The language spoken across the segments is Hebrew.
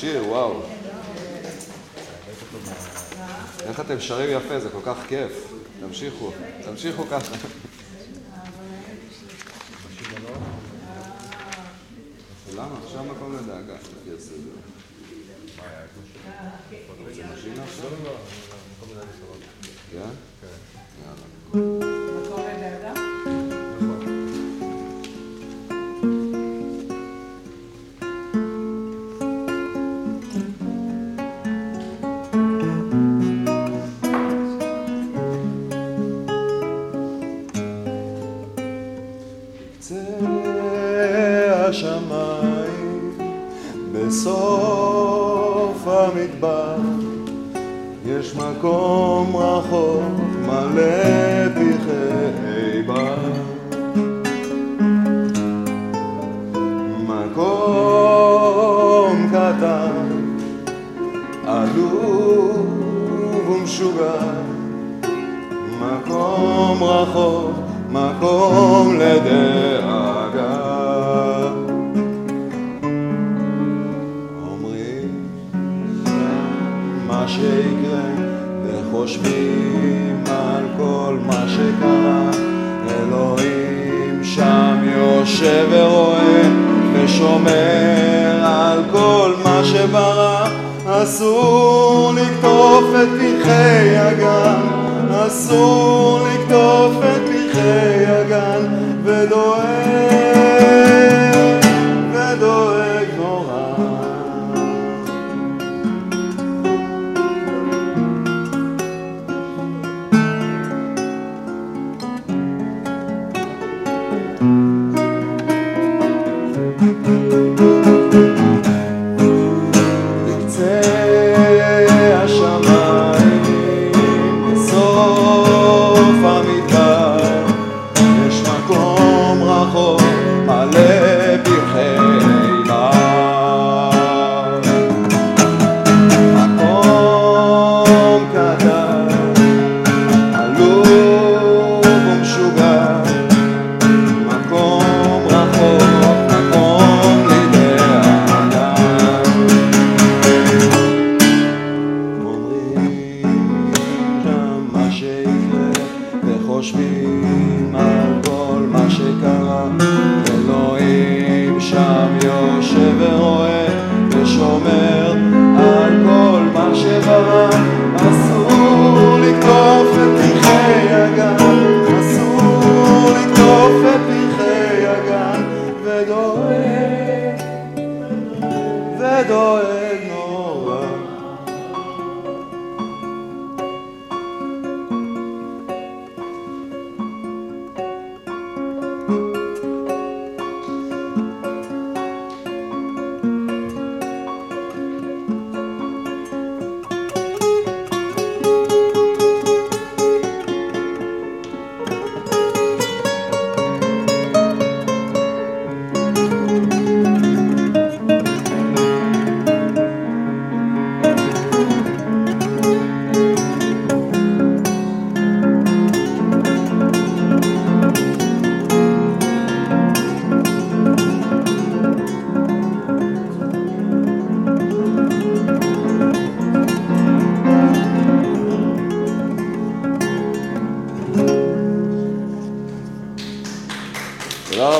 השיר, וואו. איך אתם שרים יפה, זה כל כך כיף. תמשיכו, תמשיכו ככה. למה? עכשיו מקום לדאגה. כן? כן? יאללה.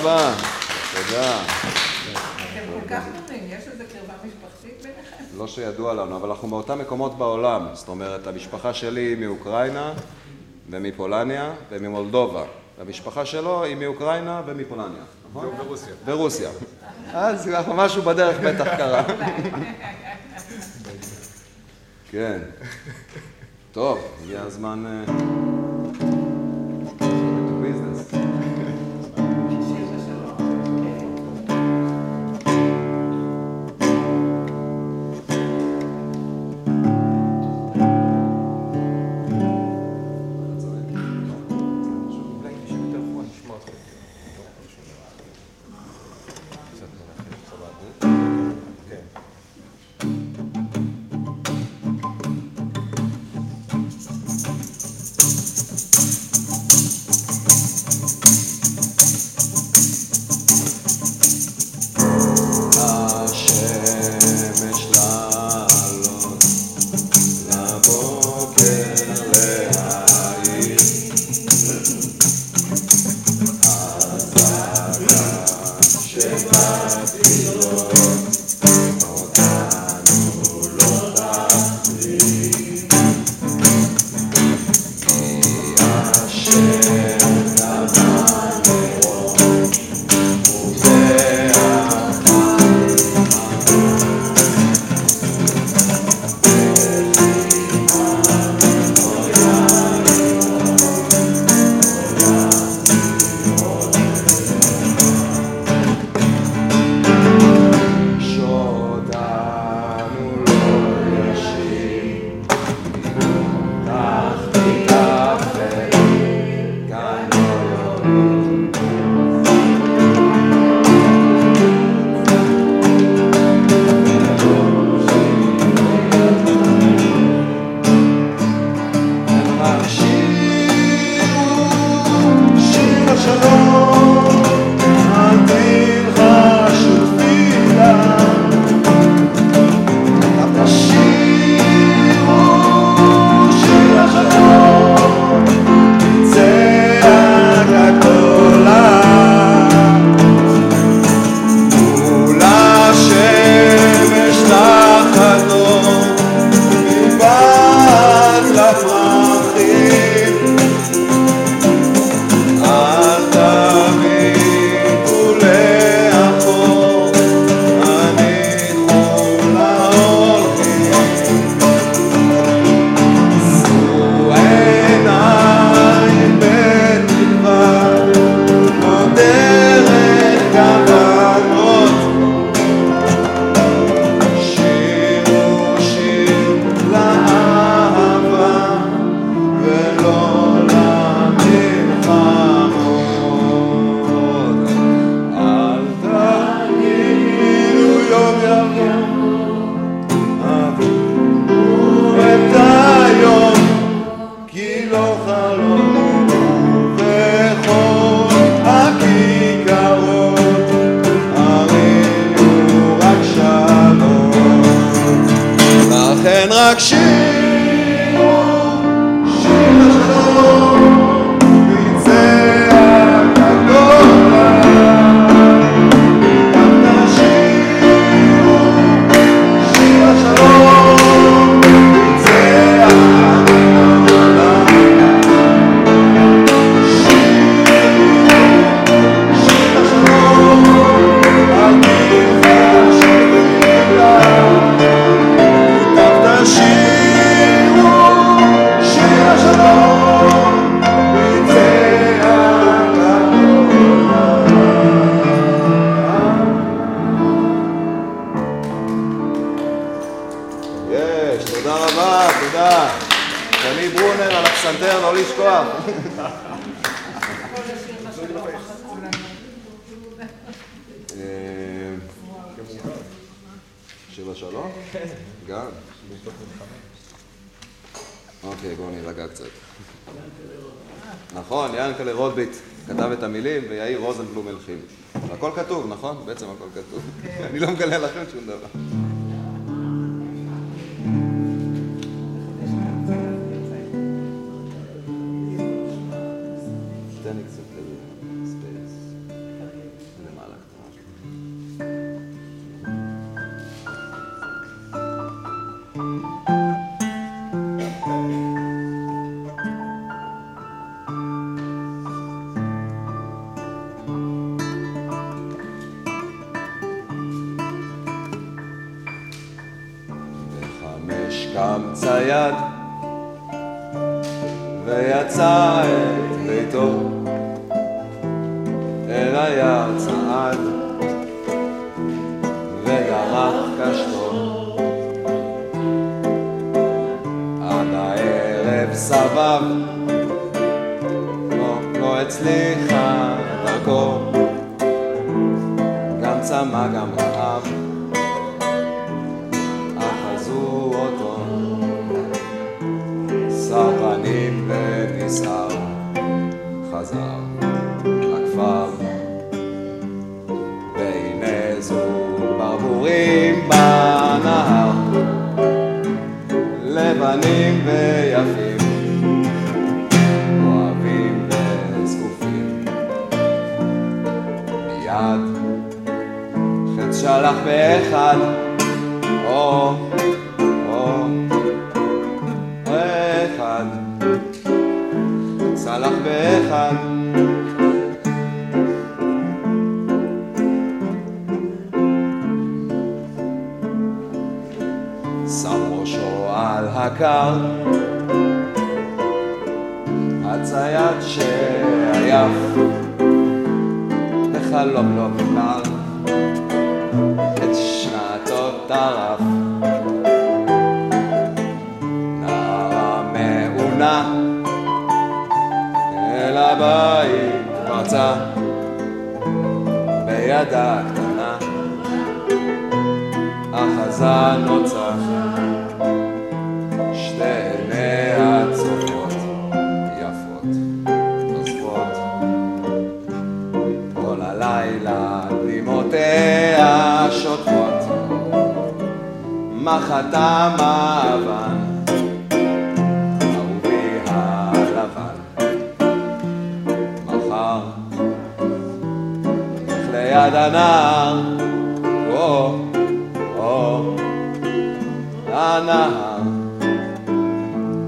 רבה. תודה. לא שידוע לנו, אבל אנחנו מאותם מקומות בעולם. זאת אומרת, המשפחה שלי היא מאוקראינה ומפולניה וממולדובה. המשפחה שלו היא מאוקראינה ומפולניה, נכון? ורוסיה. ורוסיה. אז משהו בדרך בטח קרה. כן. טוב, הגיע הזמן... אה, 在呀。הקר, הצייד שעייף בחלום לא מוכר, את שנתו טרף. נערה מעונה אל הבית פרצה בידה הקטנה, אחזה לא נוצחה מחתם האבן, אהובי הלבן. מחר, לך ליד הנהר, או, או, הנהר,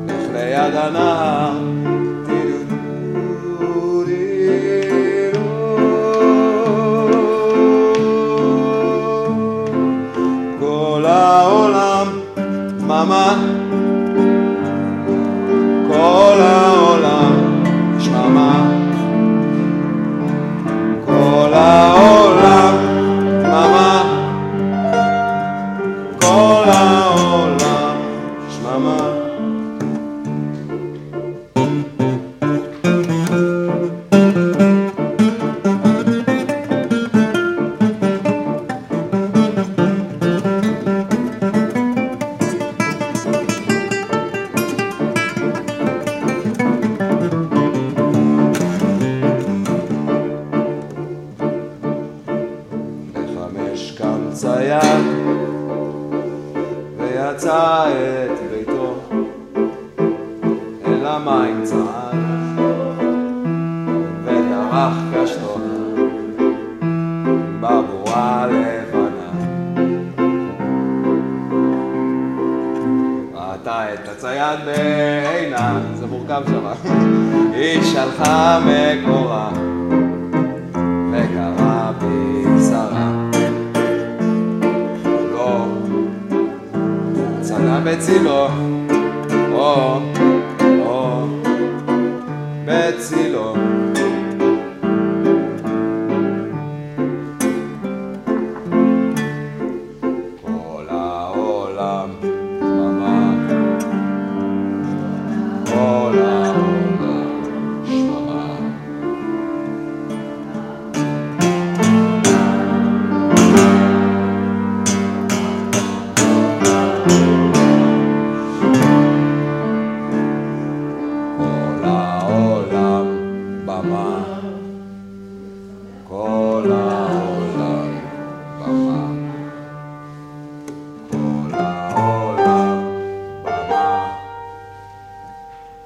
לך ליד הנהר.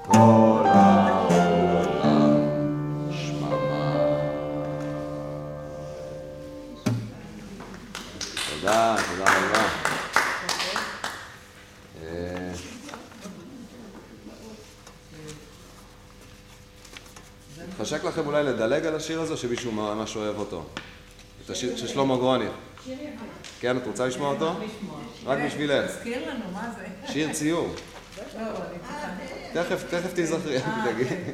כל העולם שממה תודה, תודה רבה. אה, חשק לכם אולי לדלג על השיר הזה, שמישהו ממש אוהב אותו? את השיר של שלמה גרוני. כן, את רוצה לשמוע אותו? רק בשבילך. תזכיר לנו, מה זה? שיר ציור. תכף, תכף תיזכרי, אה, אל תדאגי. כן.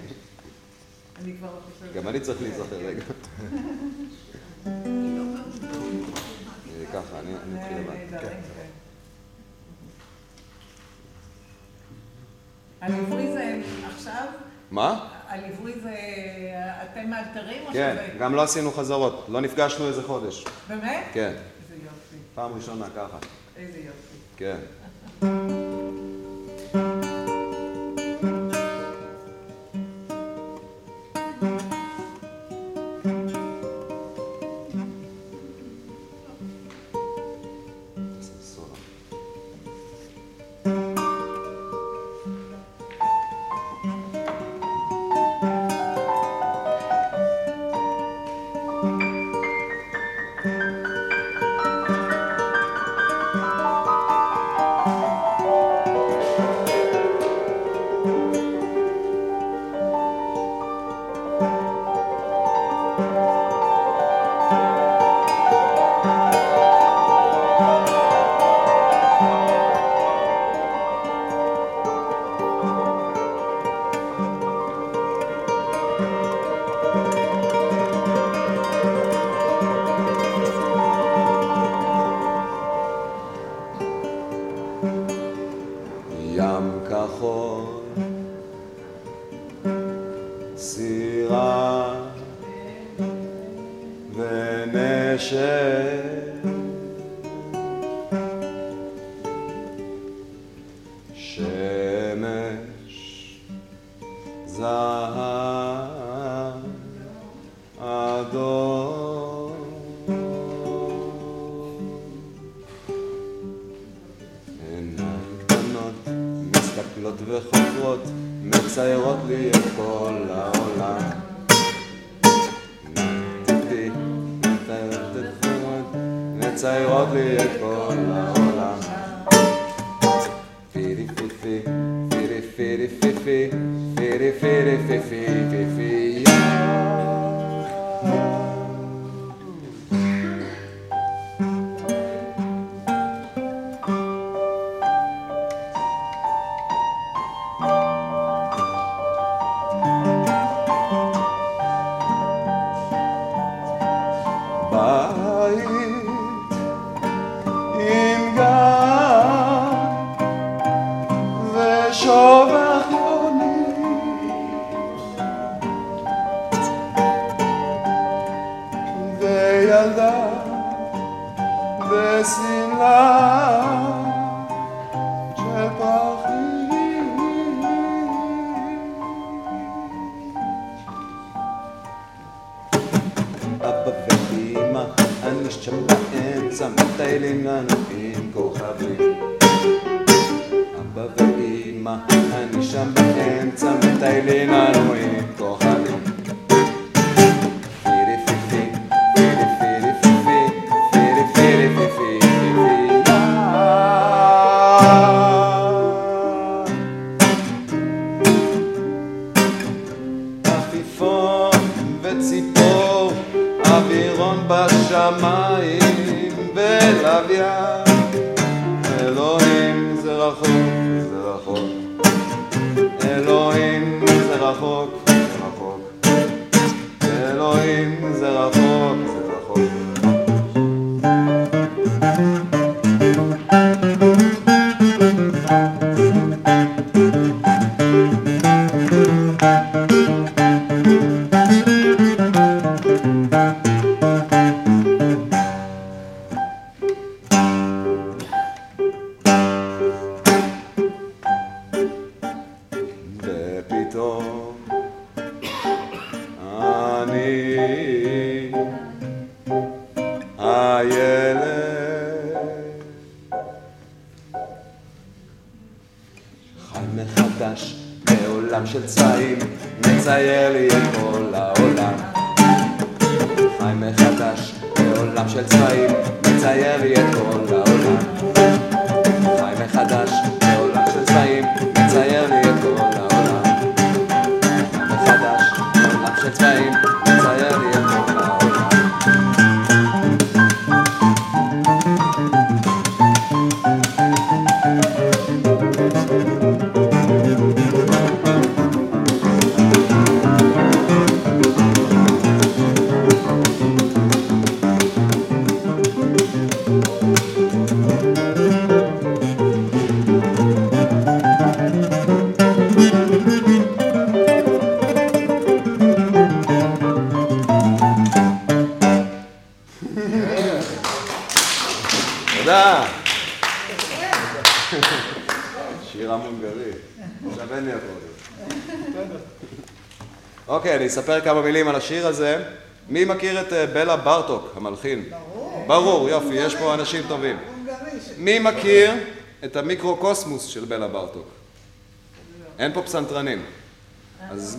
אני כבר לא חושבת. גם אני צריך להיזכר רגע. אה, ככה, אני אני אתחיל לבד. נהדרים, כן. הליווי זה עכשיו? מה? הליווי זה אתם מאלתרים או כן, שזה... גם לא עשינו חזרות. לא נפגשנו איזה חודש. באמת? כן, איזה יופי, פעם ראשונה ככה. איזה יופי. כן. אבא ואמא, אני שם באמצע, מטיילים לנו עם כוכבים. של צבעים מצייר לי את כל אספר כמה מילים על השיר הזה. מי מכיר את אה, בלה ברטוק, המלחין? ברור. ברור, יופי, יש פה אנשים טובים. מי מכיר את המיקרו-קוסמוס של בלה ברטוק? אין פה פסנתרנים. אז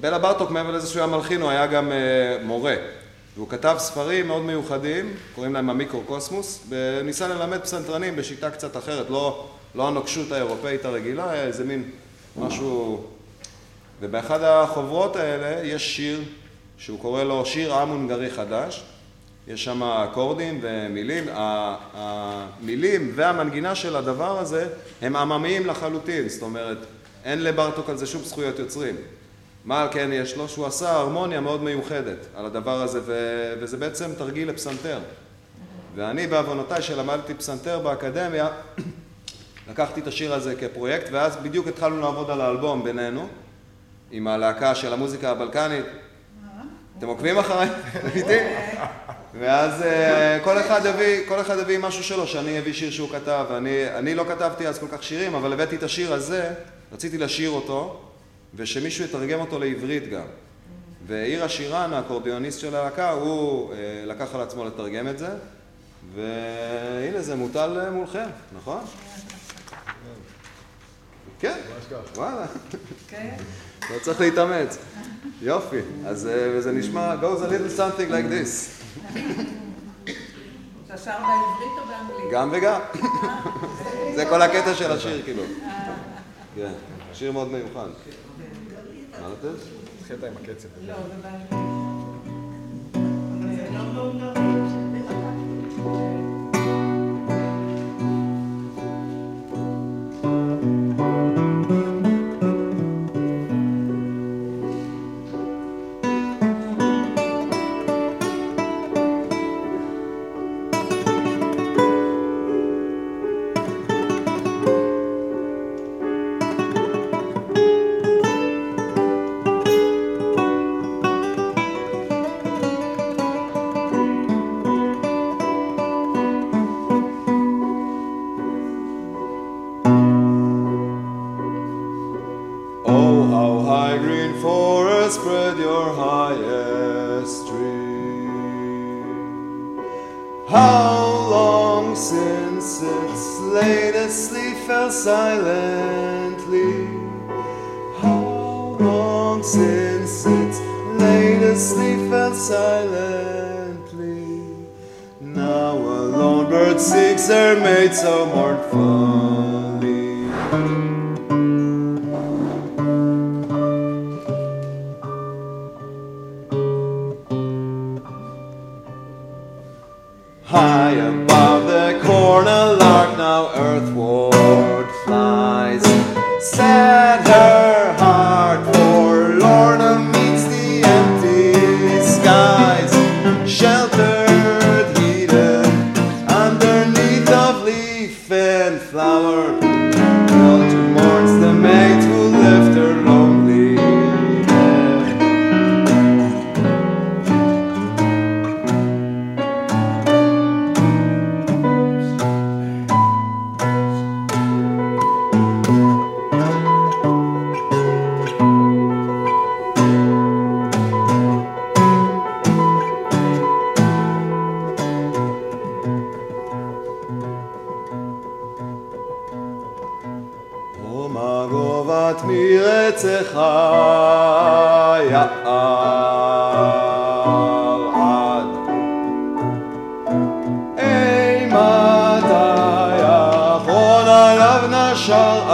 בלה ברטוק, מעבר לזה שהוא היה מלחין, הוא היה גם אה, מורה. והוא כתב ספרים מאוד מיוחדים, קוראים להם המיקרו-קוסמוס, וניסה ללמד פסנתרנים בשיטה קצת אחרת, לא, לא הנוקשות האירופאית הרגילה, איזה מין משהו... ובאחד החוברות האלה יש שיר שהוא קורא לו שיר עם הונגרי חדש. יש שם אקורדים ומילים. המילים והמנגינה של הדבר הזה הם עממיים לחלוטין, זאת אומרת, אין לברטוק על זה שום זכויות יוצרים. מה כן יש לו? שהוא עשה הרמוניה מאוד מיוחדת על הדבר הזה, ו... וזה בעצם תרגיל לפסנתר. ואני בעוונותיי שלמדתי פסנתר באקדמיה, לקחתי את השיר הזה כפרויקט, ואז בדיוק התחלנו לעבוד על האלבום בינינו, עם הלהקה של המוזיקה הבלקנית. אתם עוקבים אחריי? איתי? ואז אה, כל אחד הביא, כל אחד הביא משהו שלו, שאני הביא שיר שהוא כתב, ואני אני לא כתבתי אז כל כך שירים, אבל הבאתי את השיר הזה, רציתי לשיר אותו, ושמישהו יתרגם אותו לעברית גם. ואירה שירן, האקורדיוניסט של הלהקה, הוא אה, לקח על עצמו לתרגם את זה, והנה זה מוטל אה, מולכם, נכון? כן, וואלה, כן? לא צריך להתאמץ. יופי, אז אה, זה נשמע, goes a little something like this. אתה שר בעברית או באנגלית? גם וגם. זה כל הקטע של השיר, כאילו. כן, שיר מאוד מיוחד. מה לתת? קטע עם הקצב. לא, זה באנגלית. High green forest spread your highest tree. How long since its latest sleep fell silently? How long since its latest sleep fell silently? Now a lone bird seeks her mate so mournfully. shall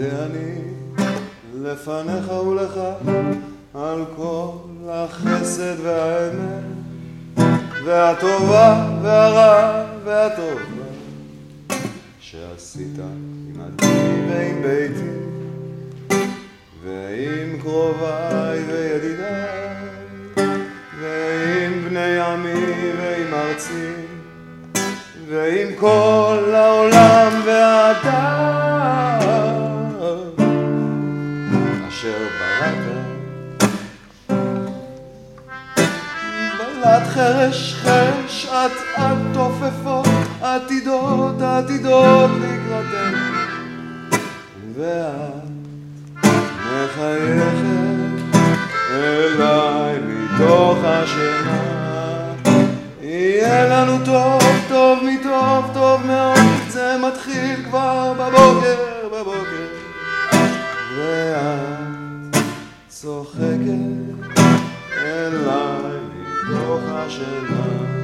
אני לפניך ולך על כל החסד והאמת והטובה והרע והטובה שעשית עם עדי ועם ביתי ועם קרוביי וידידיי ועם בני עמי ועם ארצי ועם כל העולם ואתה חרש חרש את את תופפות עתידות עתידות לקראתנו ואת מחייכת אליי מתוך השינה. יהיה לנו טוב, טוב מטוב, טוב מאוד, זה מתחיל כבר בבוקר, בבוקר. ואת צוחקת אליי genoux.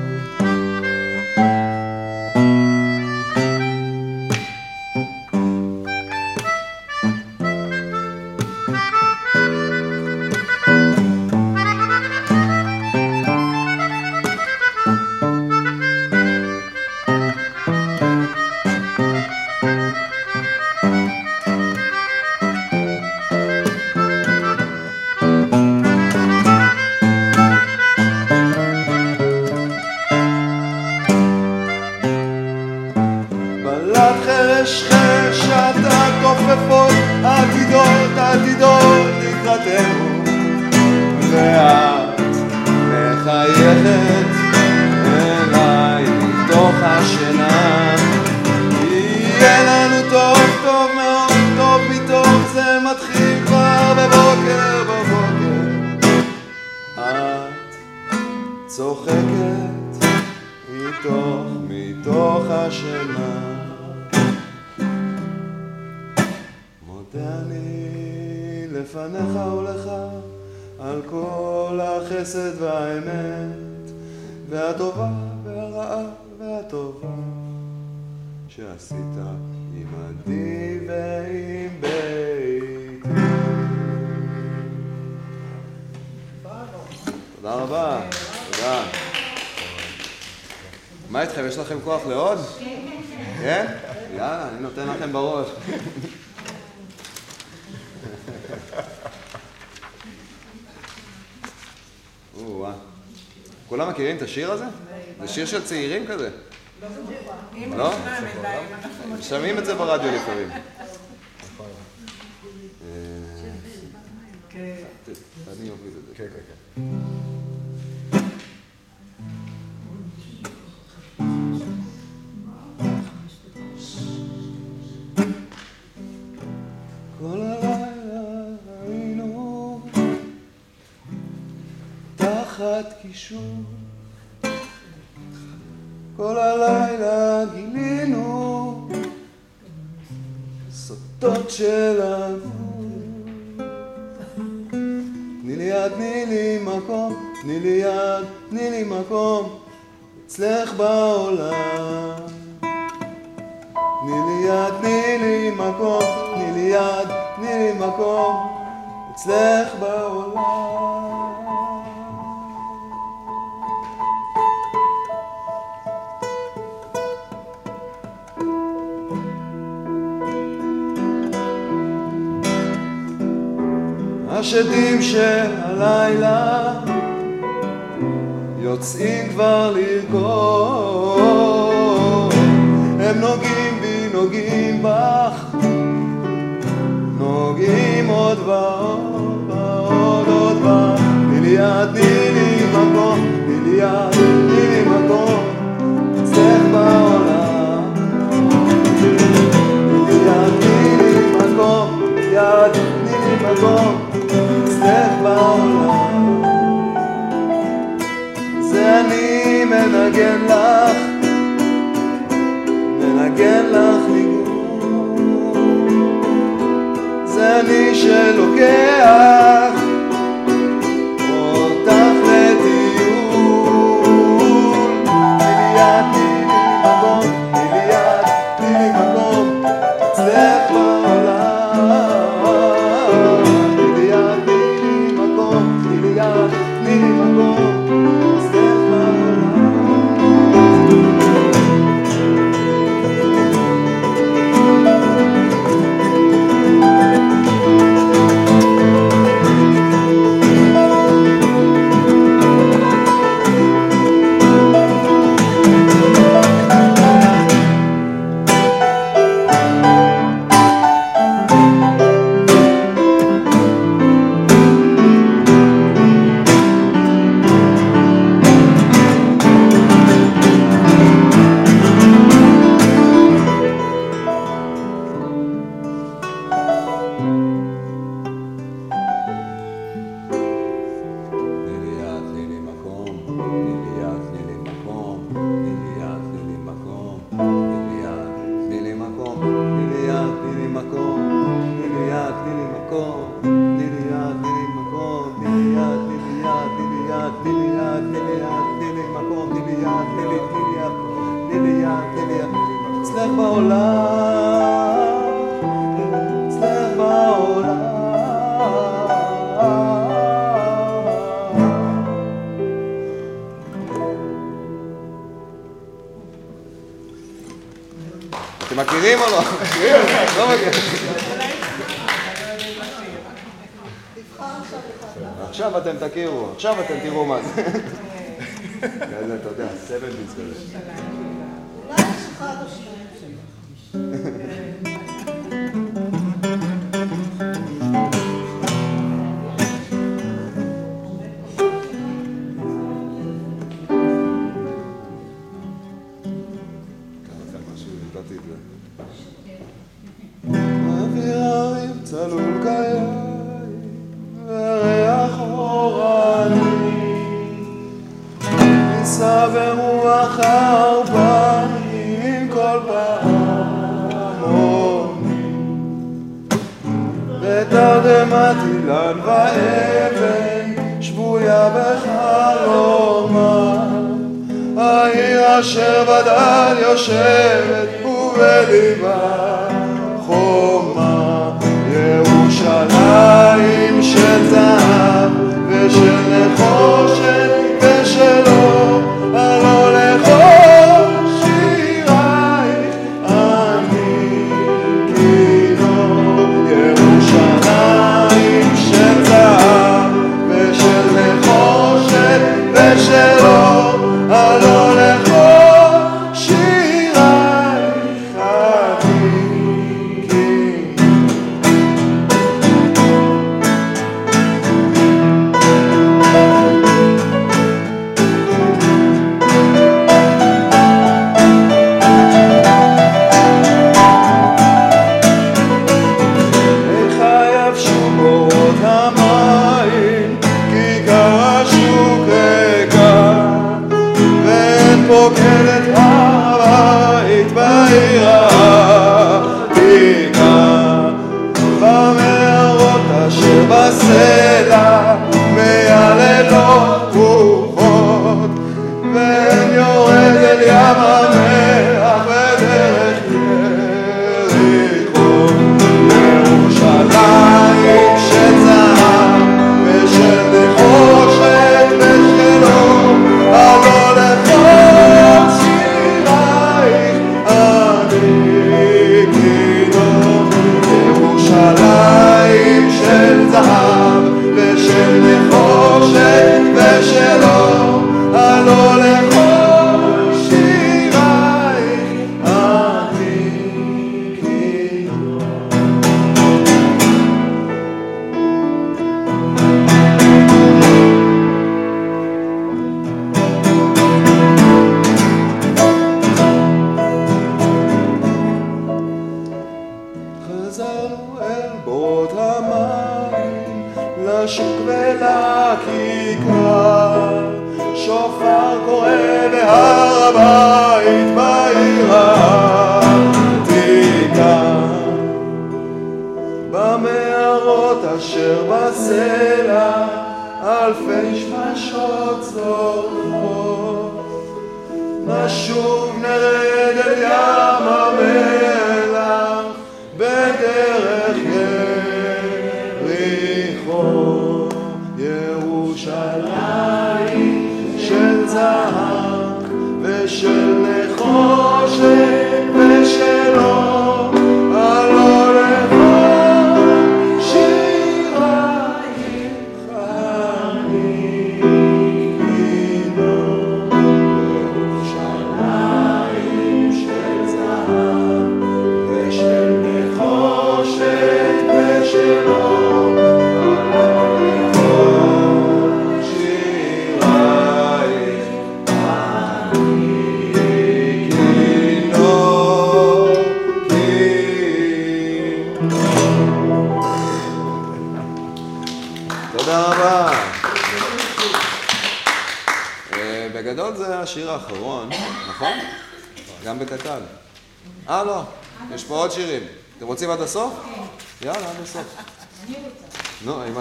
כוח לעוד? כן? יאללה, אני נותן לכם בראש. כולם מכירים את השיר הזה? זה שיר של צעירים כזה. לא? שומעים את זה ברדיו לפעמים. אה, אני אוביל את זה. כן, כן, כן. שוב. כל הלילה גילינו סודות של... שדים שהלילה יוצאים כבר לרקוד. הם נוגעים בי, נוגעים בך, נוגעים עוד ועוד, ועוד עוד ועוד. תני לי יד, תני לי מקום, תני לי יד, תני לי מקום, אצלך בעולם. תני לי יד, תני לי מקום, יד, תני לי מקום. ננגן לך, ננגן לך ניגון. זה מי שלוקח מכירים או לא? לא מכירים. עכשיו אתם תכירו, עכשיו אתם תראו מה זה. אתה יודע, סבל מצטרף.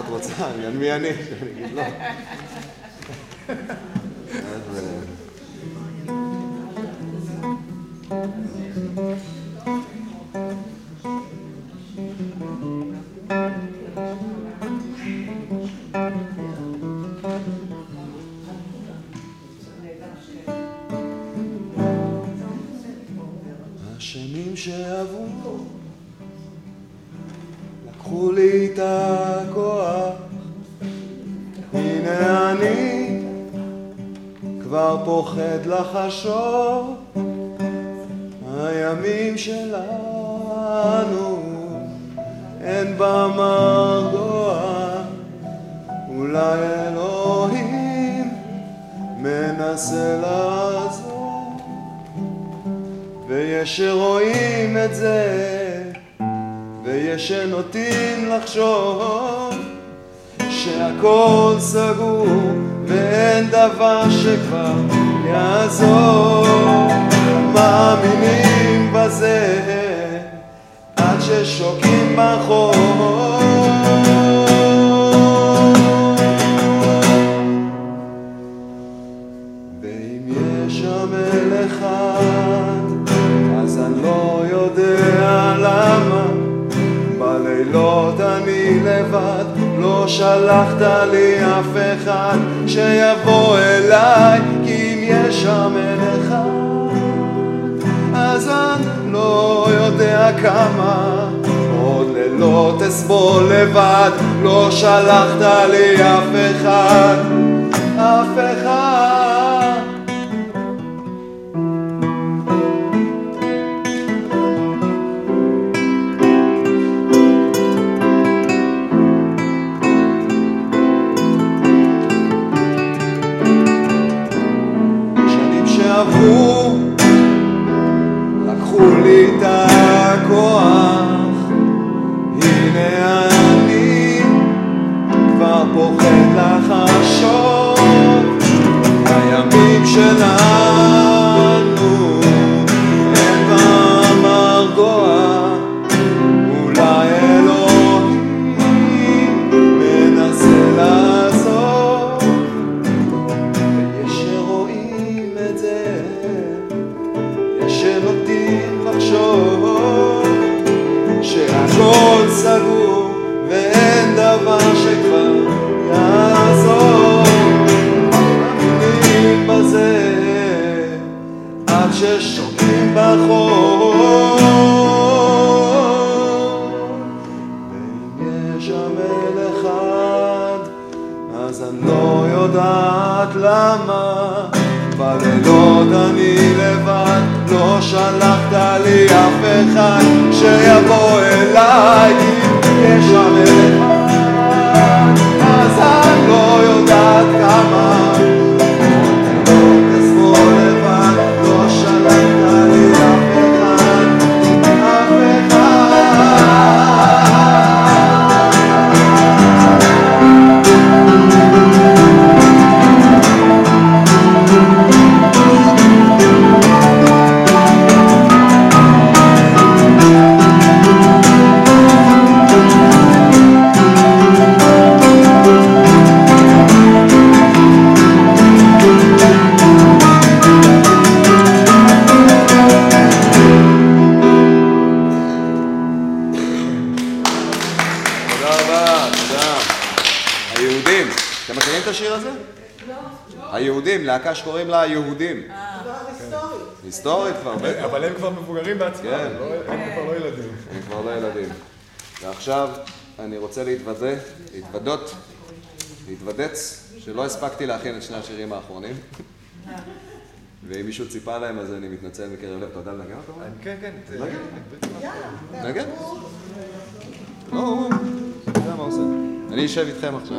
את רוצה? מי אני? שאני אגיד לא. פוחד לחשוב, הימים שלנו אין במרגוע אולי אלוהים מנסה לעזור, ויש שרואים את זה, ויש שנוטים לחשוב שהכל סגור. אין דבר שכבר יעזור, מאמינים בזה עד ששוקעים בחור. ואם יש שם מלך אחד, אז אני לא יודע למה, בלילות אני לבד, לא שלחת לי אף אחד. שיבוא אליי, כי אם יש שם אל אחד, אז אני לא יודע כמה. עוד לילות אסבול לבד, לא שלחת לי אף אחד, להקה שקוראים לה היהודים. כבר היסטורית. היסטורית כבר, בטח. אבל הם כבר מבוגרים בעצמם, כן. לא- הם כבר לא ילדים. הם כבר לא ילדים. ועכשיו אני רוצה להתוודה, להתוודות, להתוודץ, שלא הספקתי להכין את שני השירים האחרונים. ואם מישהו ציפה להם, אז אני מתנצל מקרב לב. אתה יודע לנגן אותו? כן, כן. יאללה, נגן. לא, הוא יודע מה עושה. אני אשב איתכם עכשיו.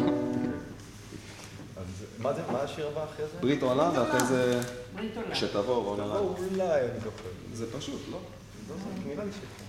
מה זה, מה השיר הבא אחרי זה? ברית עולם, ואחרי זה ברית עולם. כשתבוא רון עולם. אולי אני זוכר. זה פשוט, לא? נראה לי ש...